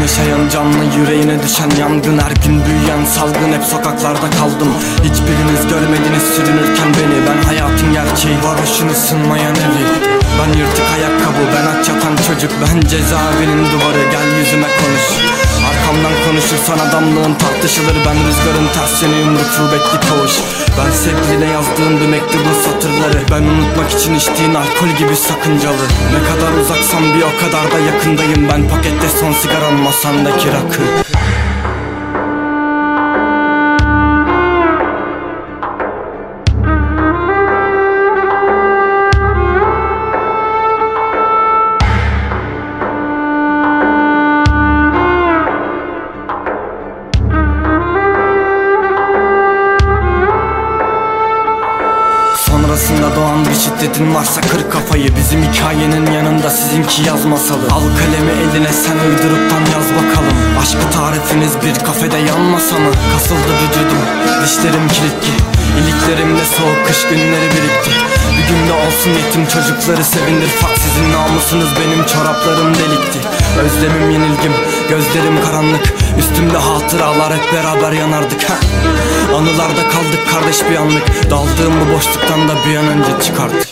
yaşayan canlı yüreğine düşen yangın Her gün büyüyen salgın hep sokaklarda kaldım. Hiçbiriniz görmediniz sürünürken beni. Ben hayatın gerçeği varoşun ısınmayan evi. Ben yırtık ayakkabı ben aç yatan çocuk. Ben cezaevinin duvarı gel yüzüme konuş. Arkamdan konuşursan adamlığın tartışılır. Ben rüzgarın ters yönü yumruk bekli koğuş. Ben sevgiline yazdığım bir mektubun satırları Ben unutmak için içtiğin alkol gibi sakıncalı. Ne kadar uzaksam bir o kadar da yakındayım. Ben pakette son sigaran masandaki rakı Doğan bir şiddetin varsa kır kafayı. Bizim hikayenin yanında sizinki yaz masalı. Al kalemi eline sen uyduruptan yaz bakalım. Aşkı tarifiniz bir kafede yanmasa mı? Kasıldı vücudum, dişlerim kilitli. İliklerimde soğuk kış günleri birikti. Bir günde olsun yetim çocukları sevindir Fak sizin namusunuz benim çoraplarım delikti. Özlemim yenilgim, gözlerim karanlık Üstümde hatıralar hep beraber yanardık ha. Anılarda kaldık kardeş bir anlık Daldığım bu boşluktan da bir an önce çıkardık